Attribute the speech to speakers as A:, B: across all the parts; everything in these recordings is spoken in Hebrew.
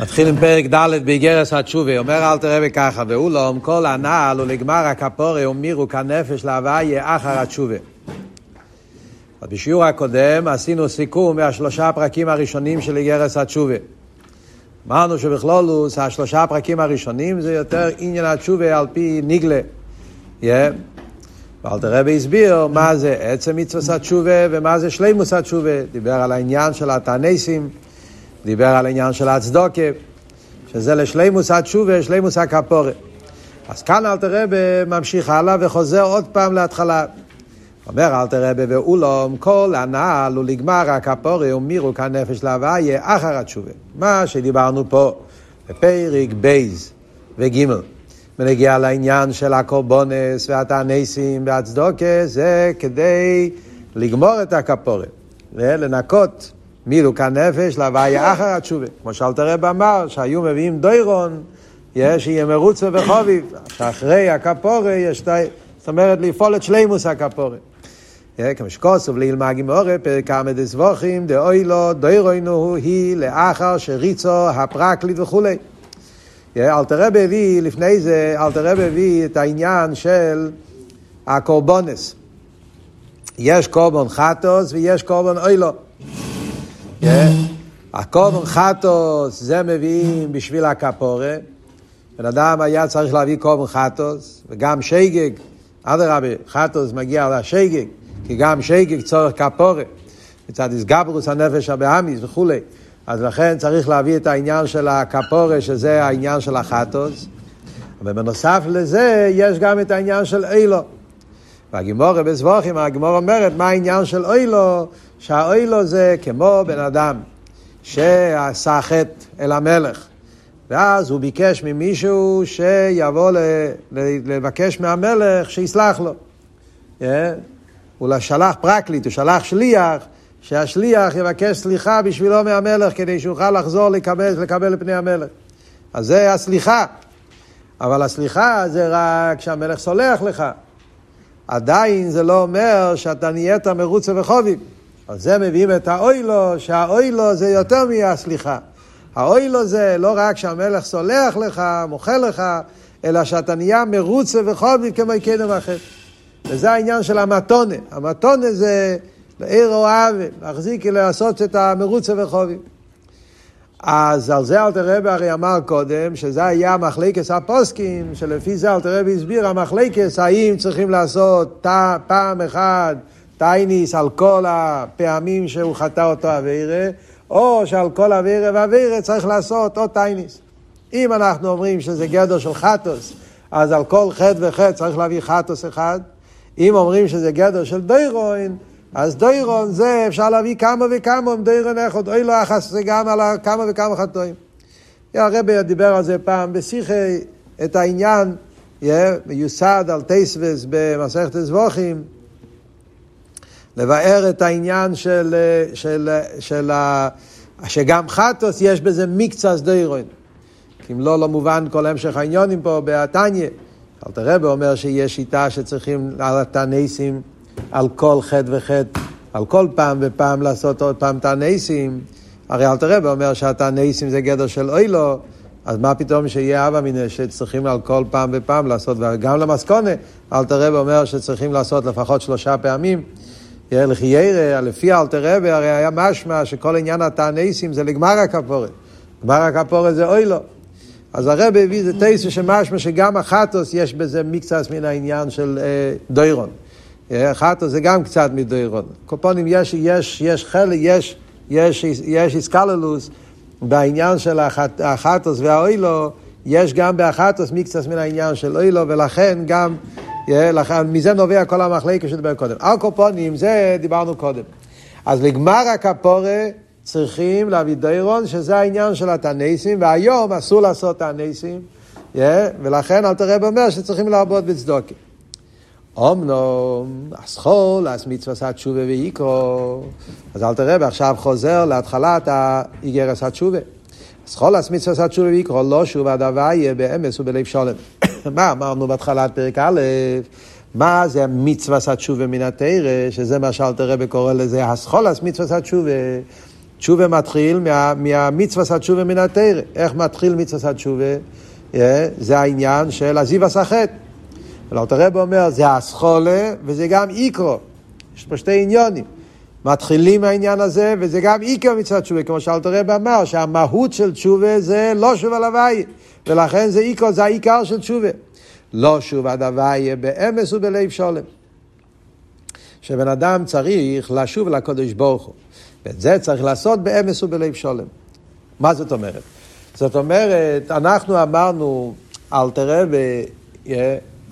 A: נתחיל עם פרק ד' באיגרס התשובה, אומר אל תראה בככה, ואולם כל הנעל ולגמר הכפורי ומירו כנפש להוויה אחר התשובה. בשיעור הקודם עשינו סיכום מהשלושה הפרקים הראשונים של איגרס התשובה. אמרנו שבכלולוס השלושה הפרקים הראשונים זה יותר עניין התשובה על פי ניגלה. Yeah. ואל תראה והסביר מה זה עצם מצווה התשובה ומה זה שלימוס התשובה. דיבר על העניין של התענסים. דיבר על העניין של הצדוקה, שזה לשלימוס התשובה, שלימוס הכפורה. אז כאן אלתר רבה ממשיך הלאה וחוזר עוד פעם להתחלה. אומר אלתר רבה ואולם כל הנעל ולגמר הכפורה ומירו כנפש להוויה אחר התשובה. מה שדיברנו פה בפרק בייז וגימל. ונגיע לעניין של הקורבונס והתענסים והצדוקה, זה כדי לגמור את הכפורה, לנקות מילוק הנפש להוויה אחר התשובה. כמו שאלתר רב אמר, שהיו מביאים דוירון, יש יהיה מרוצה וחוביב, שאחרי הכפורה יש, זאת אומרת, לפעול את שלימוס הכפורה. כמו שכוסוב לילמה גימורה, פרק כמה דסבוכים, דאוי לו, דוירוינו היא לאחר שריצו הפרקליט וכולי. אלתר רב הביא, לפני זה, אלתר רב הביא את העניין של הקורבונס. יש קורבן חטוס ויש קורבן אוילו. הקורבן חטוס זה מביאים בשביל הכפורה. בן אדם היה צריך להביא קורבן חטוס, וגם שייגג, אדרבה, חטוס מגיע לשייגג, כי גם שייגג צורך כפורה. מצד איסגברוס הנפש הבאמיס וכולי. אז לכן צריך להביא את העניין של הכפורה, שזה העניין של החטוס. ובנוסף לזה, יש גם את העניין של אילו. והגימורה בסבוכים, הגימורה אומרת, מה העניין של אילו? שהאילו זה כמו בן אדם שעשה חטא אל המלך. ואז הוא ביקש ממישהו שיבוא לבקש מהמלך שיסלח לו. Yeah. הוא שלח פרקליט, הוא שלח שליח, שהשליח יבקש סליחה בשבילו מהמלך כדי שיוכל לחזור לקבל, לקבל לפני המלך. אז זה הסליחה. אבל הסליחה זה רק כשהמלך סולח לך. עדיין זה לא אומר שאתה נהיית מרוצה וחובים. על זה מביאים את האוילו, שהאוילו זה יותר מהסליחה. האוילו זה לא רק שהמלך סולח לך, מוחל לך, אלא שאתה נהיה מרוצה וחובי כמו קדם אחר. וזה העניין של המתונה. המתונה זה לעיר אוהב, להחזיק לעשות את המרוצה וחובי. אז על זה אלתר רבי הרי אמר קודם, שזה היה מחלקס הפוסקים, שלפי זה אלתר רבי הסביר, המחלקס, האם צריכים לעשות פעם אחת טייניס על כל הפעמים שהוא חטא אותו אבירה, או שעל כל אבירה ואבירה צריך לעשות עוד טייניס. אם אנחנו אומרים שזה גדר של חטוס, אז על כל חטא וחטא צריך להביא חטוס אחד. אם אומרים שזה גדר של דוירון, אז דוירון זה אפשר להביא כמה וכמה דוירון אחד, אוי לא אחס זה גם על כמה וכמה חטאים. הרבי דיבר על זה פעם בשיחי, את העניין, מיוסד על טייסבס במסכת זבוכים, לבאר את העניין של, של, של, של שגם חטוס יש בזה מקצה סדוירון. כי אם לא, לא מובן כל המשך העניונים פה בתניא. אלתר רבי אומר שיש שיטה שצריכים על התנסים, על כל חטא וחטא, על כל פעם ופעם לעשות עוד פעם תנסים. הרי אלתר רבי אומר שהתנסים זה גדר של אוילו, אז מה פתאום שיהיה אבא מיניה שצריכים על כל פעם ופעם לעשות, וגם למסקונה, אלתר רבי אומר שצריכים לעשות לפחות שלושה פעמים. לכי ירא, לפי אלתר רבי, הרי היה משמע שכל עניין התענסים זה לגמר הכפורת. גמר הכפורת זה אוי לו. אז הרבי הביא איזה תייסו שמשמע שגם החטוס יש בזה מקצת מן העניין של אה, דוירון. אה, חטוס זה גם קצת מדוירון. קופונים יש, יש, יש חלק, יש, יש, יש איסקללוס בעניין של החט, החטוס והאוילו, יש גם באחטוס מקצת מן העניין של אוילו, ולכן גם מזה נובע כל המחלקה שדיבר קודם. על קופונים, זה דיברנו קודם. אז לגמר הכפורה צריכים להביא דיירון, שזה העניין של התנסים, והיום אסור לעשות תנסים, ולכן אל תראה אומר שצריכים לעבוד בצדוקה. אמנום, הסחול, אז מצווה תשובה ויקרו. אז אל תראה, עכשיו חוזר להתחלת האיגרס התשובה. סחול אז מצווה תשובה ויקרו, לא שוב הדבר יהיה באמס ובלב שולם. מה אמרנו בהתחלת פרק א', מה זה המצווה התשובה מן התרא, שזה מה שאלתר רבי קורא לזה הסחולס מצווה התשובה. תשובה מתחיל מה, מהמצווה התשובה מן התרא. איך מתחיל מצווה התשובה? זה העניין של עזיב הסחט. אלתר רב אומר, זה הסחולה וזה גם איקרו. יש פה שתי עניונים. מתחילים מהעניין הזה, וזה גם איקר מצוות תשובה, כמו שאלתר רב אמר, שהמהות של תשובה זה לא שוב על הוואי, ולכן זה איקר, זה העיקר של תשובה. לא שוב עד הוואי באמס ובלב שולם. שבן אדם צריך לשוב לקודש ברוך הוא. ואת זה צריך לעשות באמס ובלב שולם. מה זאת אומרת? זאת אומרת, אנחנו אמרנו, אלתר רבי,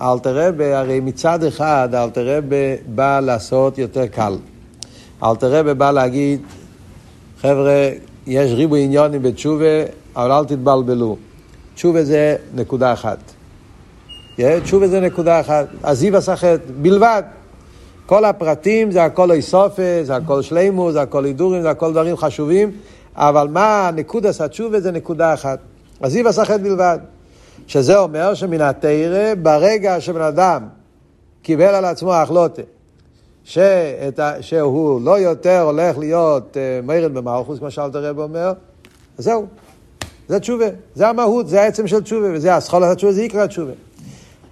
A: אלתר רבי, הרי מצד אחד אלתר רבי בא לעשות יותר קל. אלתר רבי בא להגיד, חבר'ה, יש ריבוי עניונים בתשובה, אבל אל תתבלבלו. תשובה זה נקודה אחת. תשובה זה נקודה אחת. עזיב הסחט בלבד. כל הפרטים זה הכל איסופה, זה הכל שלימו, זה הכל הידורים, זה הכל דברים חשובים, אבל מה נקודס התשובה זה נקודה אחת. עזיב הסחט בלבד. שזה אומר שמן התרא, ברגע שבן אדם קיבל על עצמו החלוטה, שאת, שהוא לא יותר הולך להיות uh, מרד במלכוס, כמו שאלת הרב אומר, אז זהו, זה תשובה, זה המהות, זה העצם של תשובה, וזה הסחולת התשובה, זה יקרא תשובה.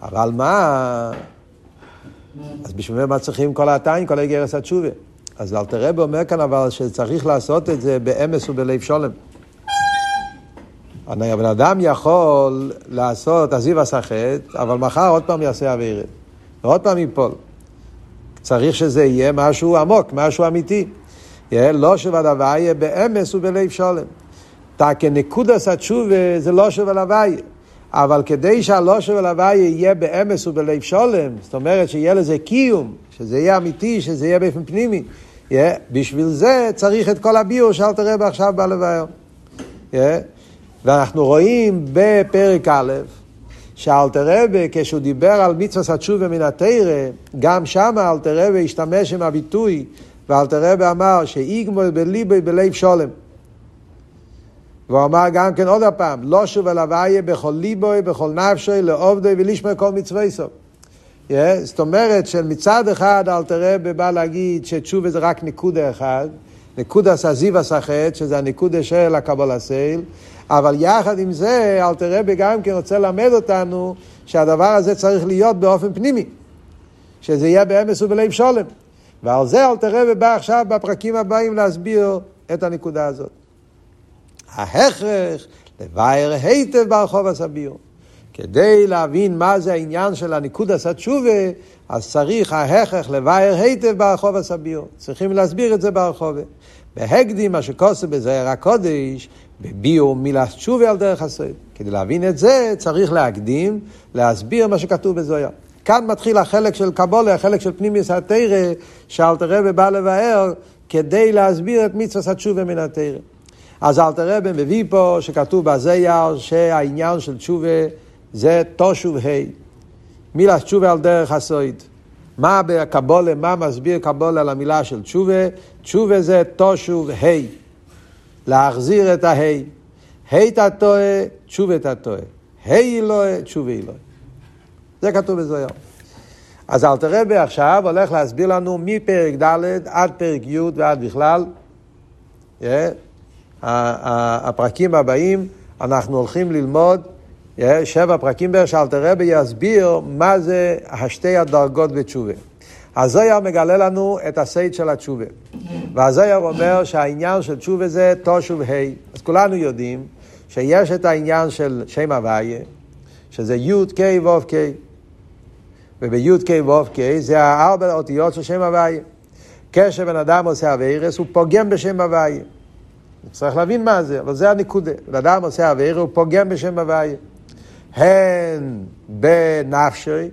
A: אבל מה, אז בשביל מה צריכים כל העתיים, כל הגרס התשובה? אז אלתר רב אומר כאן אבל שצריך לעשות את זה באמס ובלב שולם. הבן אדם יכול לעשות עזיב הסחט, אבל מחר עוד פעם יעשה אווירת, ועוד פעם ייפול. צריך שזה יהיה משהו עמוק, משהו אמיתי. לא יהיה באמס ובלב שולם. כנקודס התשובה זה לא שוב הלוואי. אבל כדי שהלא שוב הלוואי יהיה באמס ובלב שולם, זאת אומרת שיהיה לזה קיום, שזה יהיה אמיתי, שזה יהיה באופן פנימי, yeah, בשביל זה צריך את כל הביור שאל תראה לבאר. Yeah, ואנחנו רואים בפרק א', שאלתר רבה, כשהוא דיבר על מצווה התשובה מן התרא, גם שם אלתר רבה השתמש עם הביטוי, ואלתר רבה אמר שאיגמול בליבי בלב שולם. והוא אמר גם כן עוד הפעם, לא שוב אל הוויה בכל ליבוי, בכל נפשוי, לעובדוי ולשמר כל מצווה סוף. Yeah, זאת אומרת שמצד אחד אלתר רבה בא להגיד שתשובה זה רק נקודה אחד, נקודה סזיב הסחט, שזה הנקודה של הקבול הסייל, אבל יחד עם זה, אלתר רבי גם כן רוצה ללמד אותנו שהדבר הזה צריך להיות באופן פנימי, שזה יהיה באמס ובלב שולם. ועל זה אלתר רבי בא עכשיו בפרקים הבאים להסביר את הנקודה הזאת. ההכרח לבייר היטב ברחוב הסביר. כדי להבין מה זה העניין של הניקוד הסתשובה, אז צריך ההכרח לבייר היטב ברחוב הסביר. צריכים להסביר את זה ברחוב. בהקדים, מה שכוסף בזעיר הקודש, בביאו מילה תשובה על דרך הסוד. כדי להבין את זה, צריך להקדים, להסביר מה שכתוב בזויה. כאן מתחיל החלק של קבולה, החלק של פנימיוס התרא, שאלתר רבי בא לבאר כדי להסביר את מצווה התשובה מן התרא. אז אלתר רבי מביא פה שכתוב בזייר שהעניין של תשובה זה תושוב ה'. מילה תשובה על דרך הסוד. מה בקבולה, מה מסביר קבולה על המילה של תשובה? תשובה זה תושוב ה'. להחזיר את ההי. ה' תשובה אתה טועה. ה' אלוהי, תשובה אלוהי. זה כתוב בזוהר. אז אלתר רבי עכשיו הולך להסביר לנו מפרק ד' עד פרק י' ועד בכלל. Yeah. הפרקים הבאים, אנחנו הולכים ללמוד yeah, שבע פרקים בערך רבי יסביר מה זה השתי הדרגות בתשובה. הזויר מגלה לנו את הסייד של התשובה. והזויר אומר שהעניין של תשובה זה תושוב ה'. אז כולנו יודעים שיש את העניין של שם הוויה, שזה י' ק' ו' ק'. ובי' ק' ו' ק' זה הארבע אותיות של שם הוויה. כשבן אדם עושה אביירס, הוא פוגם בשם הוויה. צריך להבין מה זה, אבל זה הנקודה. בן אדם עושה אביירס, הוא פוגם בשם הוויה. הן בנפשי,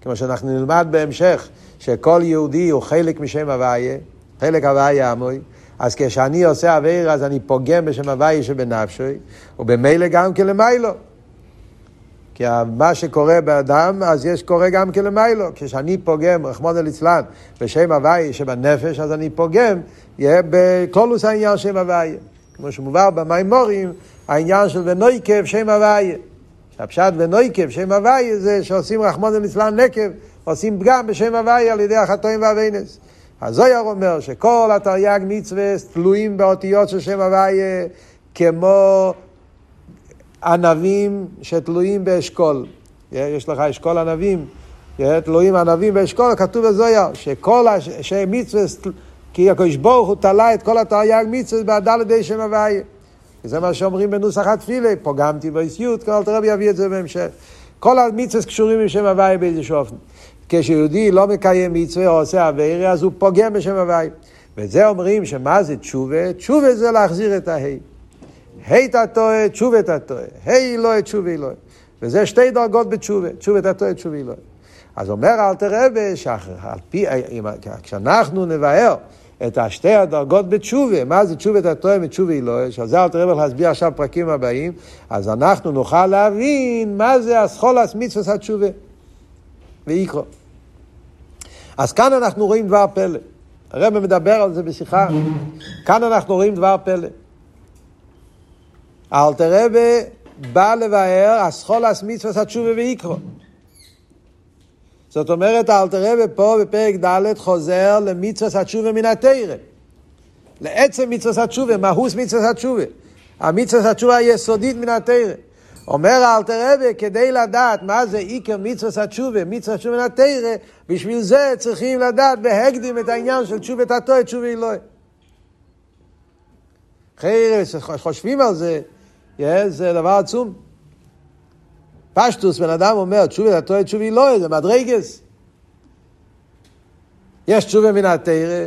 A: כמו שאנחנו נלמד בהמשך, שכל יהודי הוא חלק משם הוויה, חלק הוויה עמוי, אז כשאני עושה אוויר אז אני פוגם בשם הוויה שבנפשי, ובמילא גם כלמיילו. כי מה שקורה באדם, אז יש קורה גם כלמיילו. כשאני פוגם, רחמון ליצלן, בשם הוויה שבנפש, אז אני פוגם, יהיה בקלולוס העניין שם הוויה. כמו שמובא במימורים, העניין של ונויקב שם הוויה. הפשט ונויקב שם הוויה זה שעושים רחמון ליצלן נקב. עושים פגם בשם הוויה על ידי החטאים והאבינס. הזויר אומר שכל התרי"ג מצווה תלויים באותיות של שם הוויה כמו ענבים שתלויים באשכול. יש לך אשכול ענבים, תלויים ענבים באשכול, כתוב בזויר שכל השם מצווה, כי הקדוש ברוך הוא תלה את כל התרי"ג מצווה בהדה לידי שם הוויה. זה מה שאומרים בנוסח התפילה, פוגמתי באיסיות, כל הרבי יביא את זה בהמשך. כל המצווה קשורים עם שם הוויה באיזשהו אופן. כשיהודי לא מקיים מצווה או עושה אווירה, אז הוא פוגם בשם הוואי. וזה אומרים שמה זה תשובה? תשובה זה להחזיר את ההי. ה' אתה טועה, תשובה אתה טועה. ה' אלוהי, תשובה אלוהי. וזה שתי דרגות בתשובה, תשובה אתה טועה, תשובה אלוהי. אז אומר אלתר רבי, כשאנחנו נבהר את השתי הדרגות בתשובה, מה זה תשובה אתה טועה מתשובה אלוהי, שעל זה אלתר רבי להסביר עכשיו פרקים הבאים, אז אנחנו נוכל להבין מה זה אסכולס מצווה התשובה. ויקרו. אז כאן אנחנו רואים דבר פלא. הרב מדבר על זה בשיחה. כאן אנחנו רואים דבר פלא. אלתר רבי בא לבאר אסכולס מצווה התשובה ויקרו. זאת אומרת, אלתר רבי פה בפרק ד' חוזר למצווה התשובה מן התרא. לעצם מצווה התשובה, מהוס מצווה התשובה. המצווה התשובה היסודית מן התרא. אומר אלתר רבי, כדי לדעת מה זה עיקר מצווה התשובה, מצווה התשובה מן התרא, בשביל זה צריכים לדעת בהקדים את העניין של תשובת התועה, תשובה אלוהי. אחרי שחושבים על זה, זה דבר עצום. פשטוס, בן אדם אומר, תשובת התועה, תשובה אלוהי, זה מדרגס. יש תשובה מן התרא,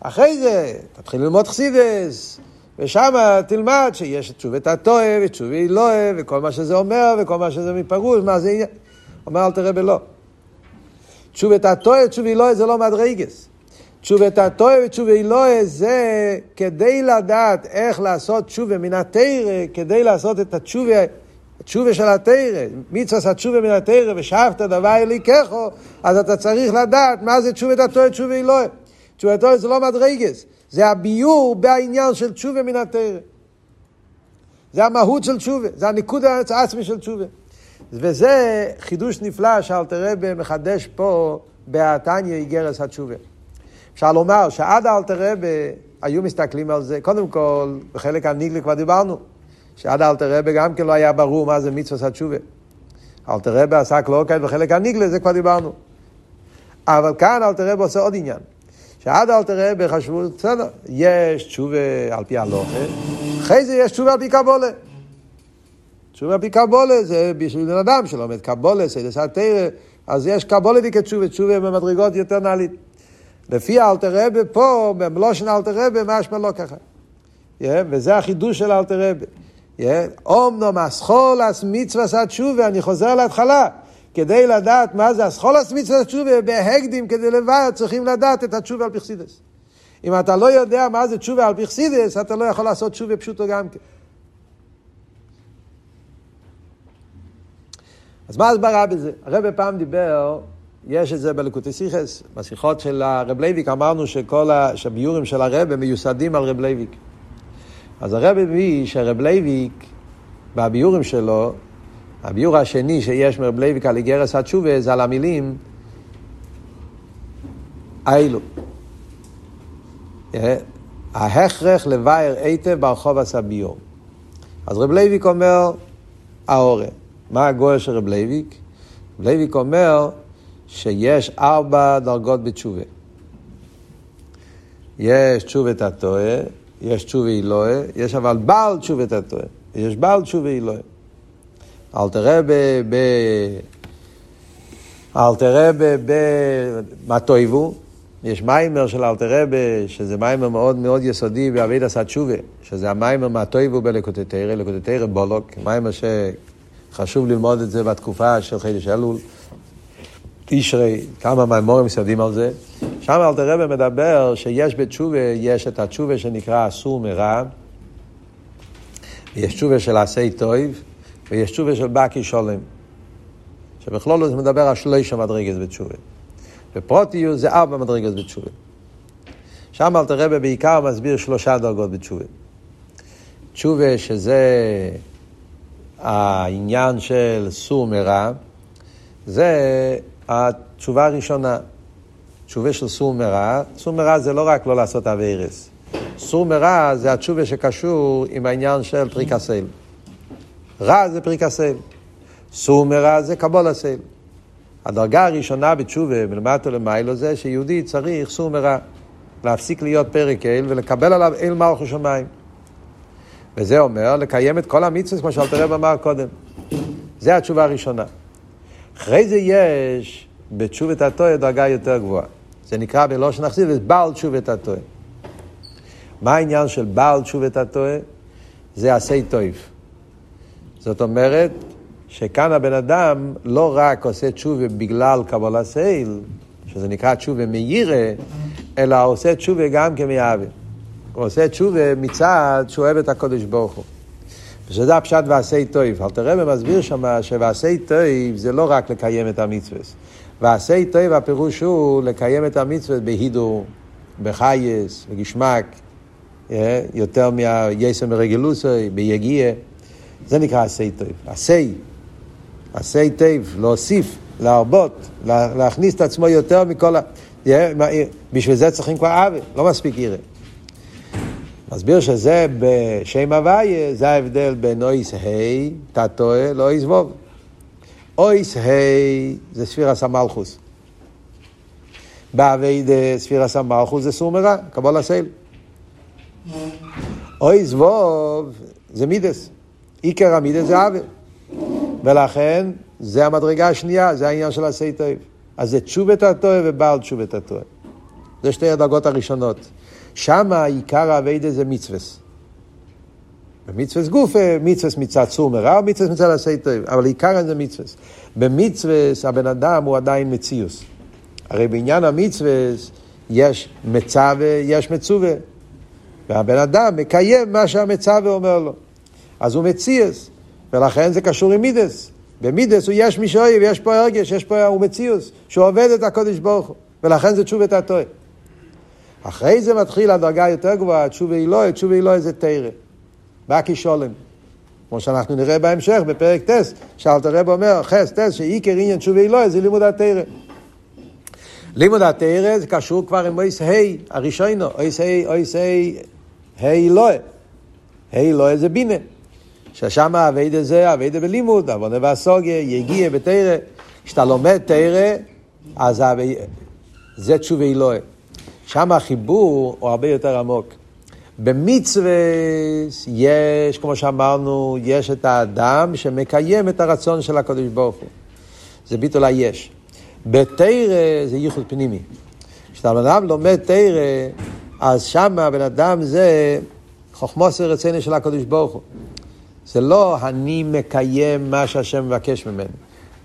A: אחרי זה תתחיל ללמוד חסידס, ושם תלמד שיש תשובת התועה ותשובי אלוהה וכל מה שזה אומר וכל מה שזה מפירוש, מה זה עניין. אומר אל תראה בלא. תשובת התועה ותשובי אלוהה זה לא מדרגס. תשובת התועה ותשובי אלוהה זה כדי לדעת איך לעשות תשובה מן התרא, כדי לעשות את התשובה, התשובה של התרא, מצווה התשובה מן התרא ושאבת דבר אליקחו, אז אתה צריך לדעת מה זה תשובת התועה ותשובי אלוהה. תשובת התועה זה לא מדרגס. זה הביור בעניין של תשובה מן התרא. זה המהות של תשובה, זה הניקוד העצמי של תשובה. וזה חידוש נפלא שאלתר רבי מחדש פה בהתניא איגרס התשובה. אפשר לומר שעד אלתר רבי היו מסתכלים על זה, קודם כל, בחלק הניגלה כבר דיברנו, שעד אלתר רבי גם כן לא היה ברור מה זה מצווה התשובה. אלתר רבי עסק לא כאן בחלק הניגלה, זה כבר דיברנו. אבל כאן אלתר רבי עושה עוד עניין. שעד אל תראה בחשבו, בסדר, יש תשובה על פי הלוכה, אחרי זה יש תשובה על פי קבולה. תשובה על פי קבולה זה בשביל בן אדם שלומד קבולה, סיידס התרא, אז יש קבולה וכתשובה, תשובה במדרגות יותר נעלית. לפי אלתר רבי פה, במלושן אלתר רבי, משמע לא ככה. Yeah, וזה החידוש של אלתר רבי. אומנום אסכול אס מצווה התשובה, אני חוזר להתחלה. כדי לדעת מה זה אסכולס מצווה תשובה בהקדים כדי לבד צריכים לדעת את התשובה על פרסידס. אם אתה לא יודע מה זה תשובה על פי סוד, אתה לא יכול לעשות תשובה פשוטו גם כן. אז מה הסברה בזה? הרב פעם דיבר, יש את זה בלקוטי שיחות, בשיחות של הרב לייביק אמרנו שכל הביאורים של הרב מיוסדים על רב לייביק. אז הרב הביא שהרב לייביק, בביאורים שלו, הביאור השני שיש מרב לייביק על אגרת התשובה זה על המילים האלו. אה, ההכרח לבאר היטב ברחבות הביאור. אז רב לייביק אומר, האורה. מה הגויר של רב לייביק? רב לייביק אומר שיש ארבע דרגות בתשובה. יש תשובה תתאה, יש תשובה עילאה, יש אבל בעל תשובה תתאה, יש בעל תשובה עילאה. אלטער רבי ב... אלטער רבי במה טובו, יש מאמר של אלטער רבי, שזה מאמר מאוד מאוד יסודי בעבודת התשובה, שזה המאמר מה טובו בלקוטי תורה, לקוטי תורה בלק, מאמר שחשוב ללמוד את זה בתקופה של חודש אלול. יש הרי כמה מאמרים מיוסדים על זה. שם אלטער רבי מדבר שיש בתשובה, יש את התשובה שנקרא סור מרע, ויש תשובה של עשה טוב, ויש תשובה של בקי שולם, שבכלול זה מדבר על שלושה מדרגת בתשובה. בפרוטיוס זה ארבע מדרגת בתשובה. שם אלתר רבי בעיקר מסביר שלושה דרגות בתשובה. תשובה שזה העניין של סור מרע, זה התשובה הראשונה. תשובה של סור מרע, סור מרע זה לא רק לא לעשות אביירס. סור מרע זה התשובה שקשור עם העניין של פריקסל. רע זה פריקסל. סור מרע זה קבול הסל. הדרגה הראשונה בתשובה, מלמטה למיילו, זה שיהודי צריך סור מרע. להפסיק להיות פרק אל ולקבל עליו אל מלכו שמיים. וזה אומר לקיים את כל המצווה, כמו שאלתרב אמר קודם. זה התשובה הראשונה. אחרי זה יש בתשובת התועה דרגה יותר גבוהה. זה נקרא בלושן אכסידס בעל תשובת התועה. מה העניין של בעל תשובה תתאה? זה עשה טוב. זאת אומרת, שכאן הבן אדם לא רק עושה תשובה בגלל קבלת עול, שזה נקרא תשובה מיראה, אלא עושה תשובה גם כן מאהבה. הוא עושה תשובה מצד שהוא אוהב את הקודש ברוך הוא. ושזה הפשט ועשה טוב. אלטער רבי מסביר שם שועשה טוב זה לא רק לקיים את המצווה. ועשה טוב הפירוש הוא לקיים את המצווה בהידור, בחייס, בגשמק, אה, יותר מהייסם ברגלוסוי, ביגיע. זה נקרא עשי טויב. עשי, עשי טויב, להוסיף, להרבות, להכניס את עצמו יותר מכל ה... בשביל זה צריכים כבר עוול, לא מספיק ירא. מסביר שזה בשם הוויה, זה ההבדל בין אויס ה', תתוה, לא אויס ווב. אויס ה' זה ספירת המלכות. בעבודה ספירת המלכות זה סור מרע, קבלת עול. אות וו זה מידות. עיקר המידות זה אהבה. ולכן זה המדרגה השנייה, זה העניין של עשה טוב. אז זה תשובה תתאה ובעל תשובה תתאה. זה שתי הדרגות הראשונות. שם עיקר העבודה זה מצוות. במצוות גופא, מצוות מצד סור מרע, מצוות מצד עשה טוב, אבל עיקר זה מצוות. במצווס הבן אדם הוא עדיין מציוס. הרי בעניין המצווס יש מצווה, יש מצווה. והבן אדם מקיים מה שהמצווה אומר לו. אז הוא מציוס, ולכן זה קשור עם מידס. במידס הוא יש מי שאוהב, יש פה הרגש, יש פה, הוא מציוס, שהוא עובד את הקודש ברוך הוא, ולכן זה תשובת הטועה. אחרי זה מתחיל הדרגה יותר גבוהה, תשובה אלוהי, תשובה אלוהי זה תרא. בקי שולם. כמו שאנחנו נראה בהמשך, בפרק טס, שאלת הרב אומר, חס טס, שעיקר עניין תשובה אלוהי זה לימוד התרא. לימוד התרא זה קשור כבר עם אויס ה' הראשונו, אויס ה', אויס ה', ה' אלוהי. ה' אלוהי זה בינה. ששם אביידה זה אביידה בלימוד, עבודה והסוגיה, יגיע בתרא. כשאתה לומד תרא, אז זה תשובה אלוהי. שם החיבור הוא הרבה יותר עמוק. במצווה יש, כמו שאמרנו, יש את האדם שמקיים את הרצון של הקדוש ברוך הוא. זה ביטול היש. בתרא זה ייחוד פנימי. כשאתה אדם לומד תרא, אז שם הבן אדם זה חוכמוס רציני של הקדוש ברוך הוא. זה לא אני מקיים מה שהשם מבקש ממני.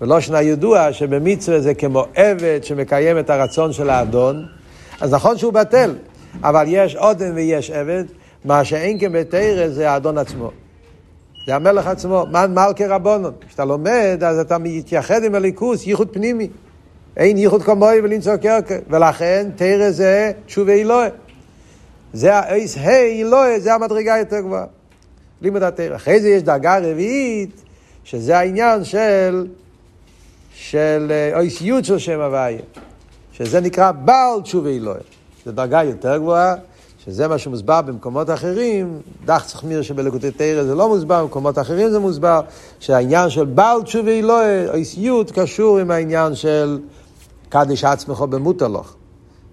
A: ולא שנה ידוע שבמצווה זה כמו עבד שמקיים את הרצון של האדון, אז נכון שהוא בטל, אבל יש עודן ויש עבד, מה שאין כן זה האדון עצמו. זה המלך עצמו, מן מלכי רבונון. כשאתה לומד, אז אתה מתייחד עם הליכוס, ייחוד פנימי. אין ייחוד כמוהי ולמצוא קרקע. ולכן תרא זה תשובי אלוהי. זה האיס ה' אלוהי, זה המדרגה יותר גבוהה. לימוד התרא. אחרי זה יש דרגה רביעית, שזה העניין של, של אויסיות של שם הוויה. שזה נקרא בעל תשובי אלוהי. זו דרגה יותר גבוהה, שזה מה שמוסבר במקומות אחרים, דח צחמיר שבלקוטי תרא זה לא מוסבר, במקומות אחרים זה מוסבר, שהעניין של בעל תשובי אלוהי, איסיות, קשור עם העניין של קדיש עצמך במוטלוך.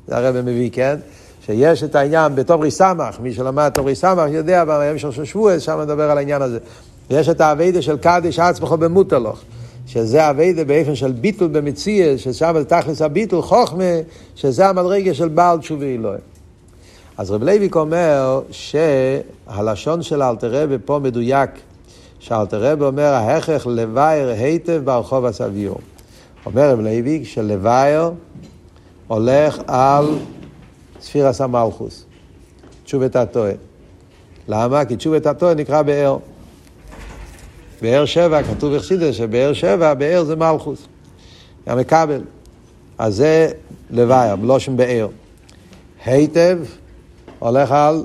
A: זה הרב מביא, כן? שיש את העניין בתומרי סמך, מי שלמד תומרי סמך יודע, בימים של שבועס, שם מדבר על העניין הזה. יש את העבודה של קדש עצמך במותר לך. שזה עבודה באופן של ביטול במציאות, ששם תכלית הביטול, חוכמה, שזה המדרגה של בעל תשובה עילאה. אז רב לייביק אומר שהלשון של אלטער רבי פה מדויק, שאלטער רבי אומר ההכרח לבאר היטב ברחבות הביאור. אומר רב לייביק שלבאר הולך על ספירת המלכות, תשובת התועה. למה? כי תשובת התועה נקרא באר. באר שבע, כתוב אכסידס שבאר שבע, באר זה מלכוס. המקבל. אז זה לוויה, בלושן באר. היטב הולך על,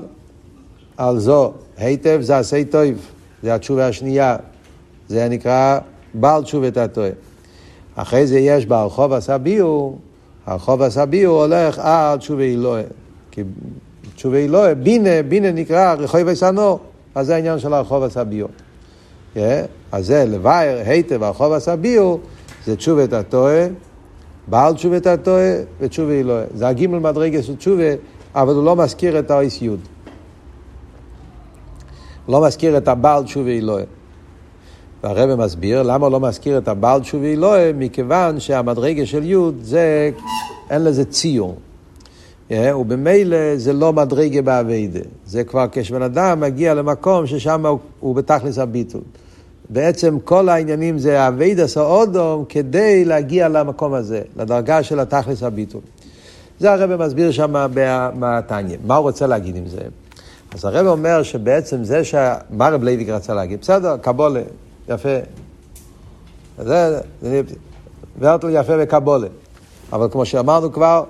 A: על זו. היטב זה עשי טוב, זה התשובה השנייה. זה נקרא בעל תשובת הטועה. אחרי זה יש ברחוב עשה ביור, הרחוב הסביור הולך על תשובי אלוהי. כי תשובי אלוהי, בינה, בינה נקרא רחוב וסנור, אז זה העניין של הרחוב הסביור. Yeah, אז זה לבייר, היטב, הרחוב הסביור, זה תשובת הטועה, בעל תשובת הטועה ותשובי אלוהי. זה הגימל מדרגה של תשובה, אבל הוא לא מזכיר את האיס יוד. לא מזכיר את הבעל תשובי אלוהי. והרבא מסביר למה לא מזכיר את הבעל תשובי אלוהי, מכיוון שהמדרגה של יוד זה, אין לזה ציור. Yeah, ובמילא זה לא מדרגה בעבודה. זה כבר כשבן אדם מגיע למקום ששם הוא, הוא בתכלית הביטול. בעצם כל העניינים זה עבודת האדם כדי להגיע למקום הזה, לדרגה של התכלית הביטול. זה הרב מסביר שם מהתניא. מה הוא רוצה להגיד עם זה? אז הרב אומר שבעצם זה ש... מה רב לייביק רצה להגיד? בסדר, קבלה, יפה. זה, זה ווארטל יפה בקבלה. אבל כמו שאמרנו כבר,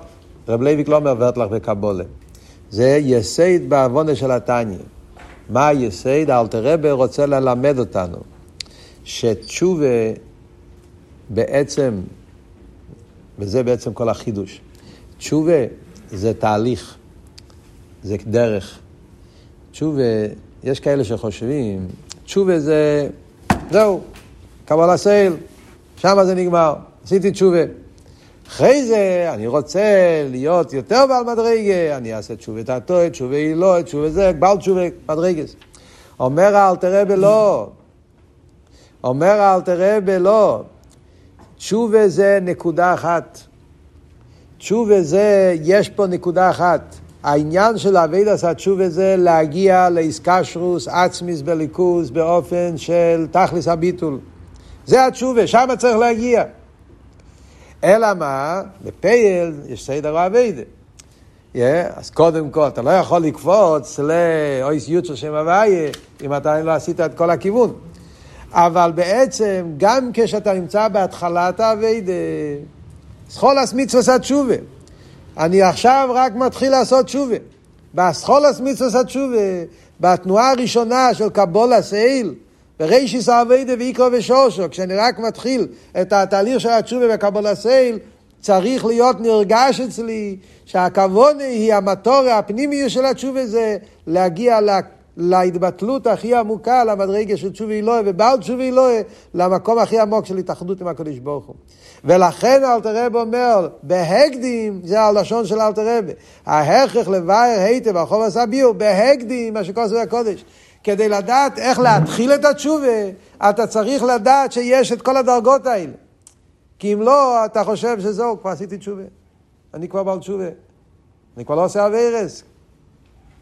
A: רב לייביק לא אומר ווערטלעך בקבלה. זה יסוד בהבנה של התניא. מה היסוד? אלטער רבי רוצה ללמד אותנו. שתשובה בעצם, וזה בעצם כל החידוש, תשובה זה תהליך, זה דרך. תשובה, יש כאלה שחושבים, תשובה זה, זהו, קבלה סייל, שם זה נגמר, עשיתי תשובה. אחרי זה אני רוצה להיות יותר בעל מדרגה, אני אעשה תשובה תתו, תשובה אילו, תשובה זה, בעל תשובה מדרגס. אומר האלתר רבי לא, אומר האלתר רבי לא, תשובה זה נקודה אחת. תשובה זה, יש פה נקודה אחת. העניין של אבידס התשובה זה להגיע לאיסקשרוס עצמיס בליכוס באופן של תכלס הביטול. זה התשובה, שם צריך להגיע. אלא מה? בפייל יש סדר אבידה. Yeah, אז קודם כל, אתה לא יכול לקפוץ לאויס יוצר שם הוויה אם אתה לא עשית את כל הכיוון. אבל בעצם, גם כשאתה נמצא בהתחלת האביידה, סחולס מצווה תשובה. אני עכשיו רק מתחיל לעשות תשובה. בסחולס מצווה תשובה, בתנועה הראשונה של קבולה סייל, ברישיס האביידה ואיקרו ושושו, כשאני רק מתחיל את התהליך של התשובה בקבולה סייל, צריך להיות נרגש אצלי שהכוונה היא המטור הפנימי של התשובה זה להגיע להתבטלות הכי עמוקה למדרגה של תשובי אלוהי ובעל תשובי אלוהי למקום הכי עמוק של התאחדות עם הקדוש ברוך הוא. ולכן אלתר רב אומר, בהקדים, זה הלשון של אלתר רב, ההכרח לבאר היטב, הרחוב עשה ביור, בהקדים, מה שכוסף הקודש. כדי לדעת איך להתחיל את התשובה, אתה צריך לדעת שיש את כל הדרגות האלה. כי אם לא, אתה חושב שזהו, כבר עשיתי תשובה. אני כבר בעל תשובה. אני כבר לא עושה אביירס.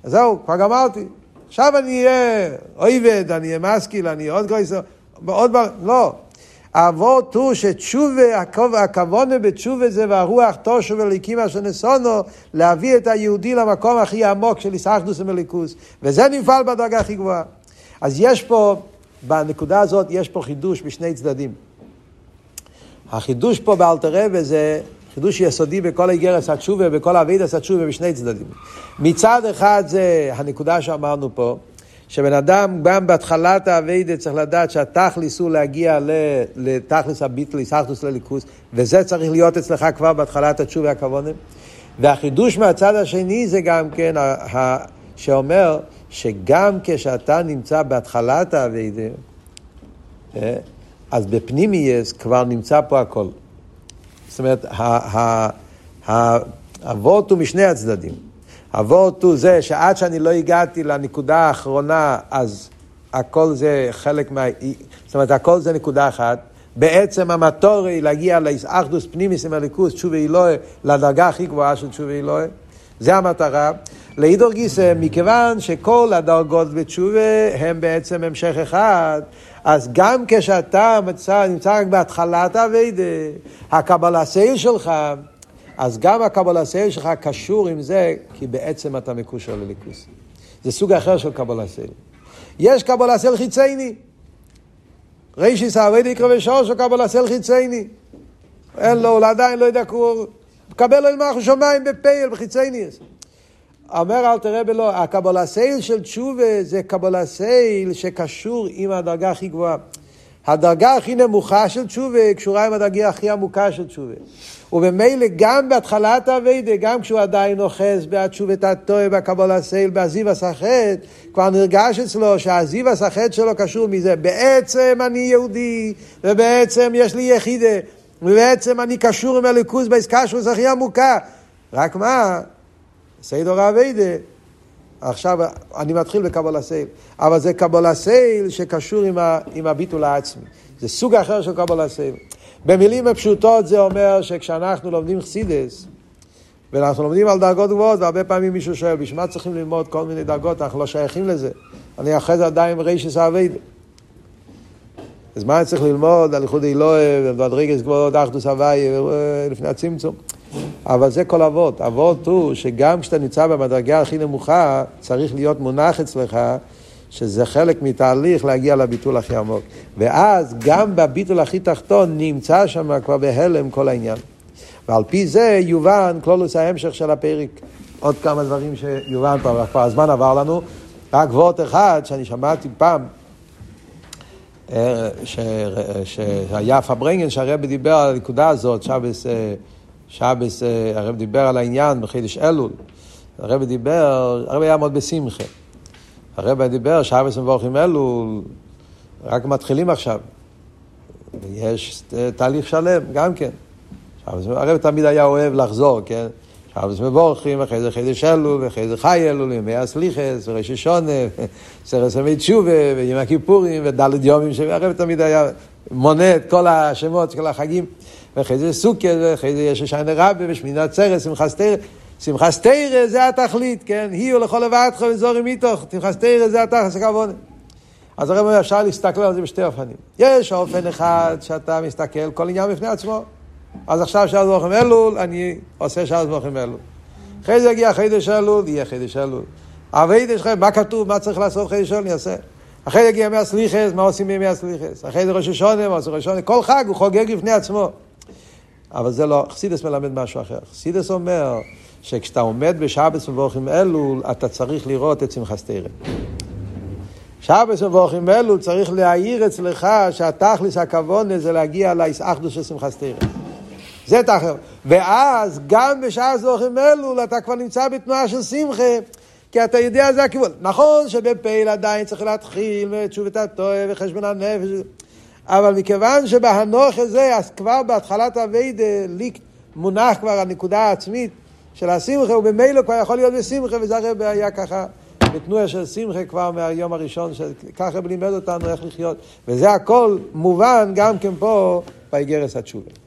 A: זהו, כבר גמרתי. עכשיו אני אהיה אויבד, אני אהיה משכיל, אני אהיה עוד גויסר, עוד בר... לא. אבות הוא שתשובה, הכוונה בתשובה זה והרוח תושו וליקים אשר נסונו, להביא את היהודי למקום הכי עמוק של ישחדוס ומליכוס. וזה נפעל בדרגה הכי גבוהה. אז יש פה, בנקודה הזאת, יש פה חידוש בשני צדדים. החידוש פה באלתר רבי זה חידוש יסודי בכל איגרס התשובה, בכל אבידס התשובה בשני צדדים. מצד אחד זה הנקודה שאמרנו פה, שבן אדם גם בהתחלת האביידה צריך לדעת שהתכליס הוא להגיע לתכליס הביטל, סחטוס לליכוס, וזה צריך להיות אצלך כבר בהתחלת התשובה הכוונים. והחידוש מהצד השני זה גם כן, שאומר שגם כשאתה נמצא בהתחלת האביידה, אה, אז בפנימייס כבר נמצא פה הכל. זאת אומרת, האבות הוא משני הצדדים. אבות הוא זה שעד שאני לא הגעתי לנקודה האחרונה, אז הכל זה חלק מה... זאת אומרת, הכל זה נקודה אחת. בעצם המטור היא להגיע לאחדוס פנימיס עם הליכוס, תשובה אלוהי, לדרגה הכי גבוהה של תשובה אלוהי. זה המטרה. לאידור גיסא, מכיוון שכל הדרגות בתשובה הם בעצם המשך אחד, אז גם כשאתה מצא, נמצא רק בהתחלת אביידה, הקבלה סייל שלך, אז גם הקבלה סייל שלך קשור עם זה, כי בעצם אתה מקושר לליכוס. זה סוג אחר של קבלה סייל. יש קבלה סייל חיצייני. רישיס אביידה יקרא ושורש הוא קבלה סייל חיצייני. אין לו, עדיין לא יודע, הוא מקבל לו מלכו שמיים בפייל, בחיצייני. אומר אל תראה בלא, הקבלה סייל של תשובה זה קבלה סייל שקשור עם הדרגה הכי גבוהה. הדרגה הכי נמוכה של תשובה קשורה עם הדרגה הכי עמוקה של תשובה. וממילא גם בהתחלת אביידה, גם כשהוא עדיין אוחז בתשובת הטועה, בקבול הסייל, בעזיב הסחט, כבר נרגש אצלו שהעזיב הסחט שלו קשור מזה. בעצם אני יהודי, ובעצם יש לי יחידה, ובעצם אני קשור עם הליכוז בעסקה שהוא הכי עמוקה. רק מה? סיידור אביידה. עכשיו אני מתחיל בקבול הסייל, אבל זה קבול הסייל שקשור עם, ה, עם הביטול העצמי. זה סוג אחר של קבול הסייל. במילים הפשוטות זה אומר שכשאנחנו לומדים חסידס, ואנחנו לומדים על דרגות גבוהות, והרבה פעמים מישהו שואל, בשביל מה צריכים ללמוד כל מיני דרגות, אנחנו לא שייכים לזה. אני אחרי זה עדיין רישס אביידה. אז מה אני צריך ללמוד על איחוד אלוהי, ומדרגס גבוהות, אחדוס הוואי, לפני הצמצום? אבל זה כל אבות. אבות הוא שגם כשאתה נמצא במדרגה הכי נמוכה, צריך להיות מונח אצלך שזה חלק מתהליך להגיע לביטול הכי עמוק. ואז גם בביטול הכי תחתון נמצא שם כבר בהלם כל העניין. ועל פי זה יובן כלולוס ההמשך של הפרק. עוד כמה דברים שיובן פה, כבר הזמן עבר לנו. רק וורט אחד שאני שמעתי פעם, אה, שהיה פברנגן שהרבי דיבר על הנקודה הזאת, שבס, אה, שבס, אה, הרבי דיבר על העניין בחידש אלול. הרבי דיבר, הרבי היה מאוד בשמחה. הרב דיבר, שבס מבורכים אלו, רק מתחילים עכשיו. יש תהליך שלם, גם כן. שבס, הרב תמיד היה אוהב לחזור, כן? שבס מבורכים, אחרי זה חידש אלו, ואחרי זה חי אלו, ימי הסליחס, וראש השונה, סרס עמי תשובה, וימי הכיפורים, ודלת יומים, שהרב תמיד היה מונה את כל השמות של החגים, ואחרי זה סוכר, ואחרי זה יש שיינה רבה, ושמינת סרס, שמחת תרס. שמחס תרא זה התכלית, כן? היא ולכל לבדך וזורים איתוך, שמחס תרא זה התכלית, כבוד. אז הרב אומר, אפשר להסתכל על זה בשתי אופנים. יש אופן אחד שאתה מסתכל, כל עניין בפני עצמו. אז עכשיו שער זבוכים אלול, אני עושה שער זבוכים אלול. אחרי זה יגיע חידש אלול, יהיה חידש אלול. אביידש חייב, מה כתוב, מה צריך לעשות חידש אלול, אני אעשה. אחרי זה יגיע ימי הסליחס, מה עושים בימי הסליחס? אחרי זה ראש השונה, מה עושים ראש השונה? כל חג הוא חוגג לפני עצמו. אבל זה לא, חסידס מלמד משהו אחר. חסידס אומר, שכשאתה עומד בשבס וברוכים אלול, אתה צריך לראות את שמחת תרם. שבס וברוכים אלול צריך להעיר אצלך שהתכלס הכוונה זה להגיע לאיסאחדוס של שמחת תרם. זה תכלס. ואז גם בשבס וברוכים אלול אתה כבר נמצא בתנועה של שמחה. כי אתה יודע זה הכיוון. נכון שבפעיל עדיין צריך להתחיל ותשובת הטועה וחשבון הנפש, אבל מכיוון שבהנוח הזה, אז כבר בהתחלת הווידה מונח כבר הנקודה העצמית של השמחה, ובמילא כבר יכול להיות בשמחה, וזה הרי היה ככה בתנועה של שמחה כבר מהיום הראשון, שככה לימד אותנו איך לחיות. וזה הכל מובן גם כן פה באיגרס התשובה.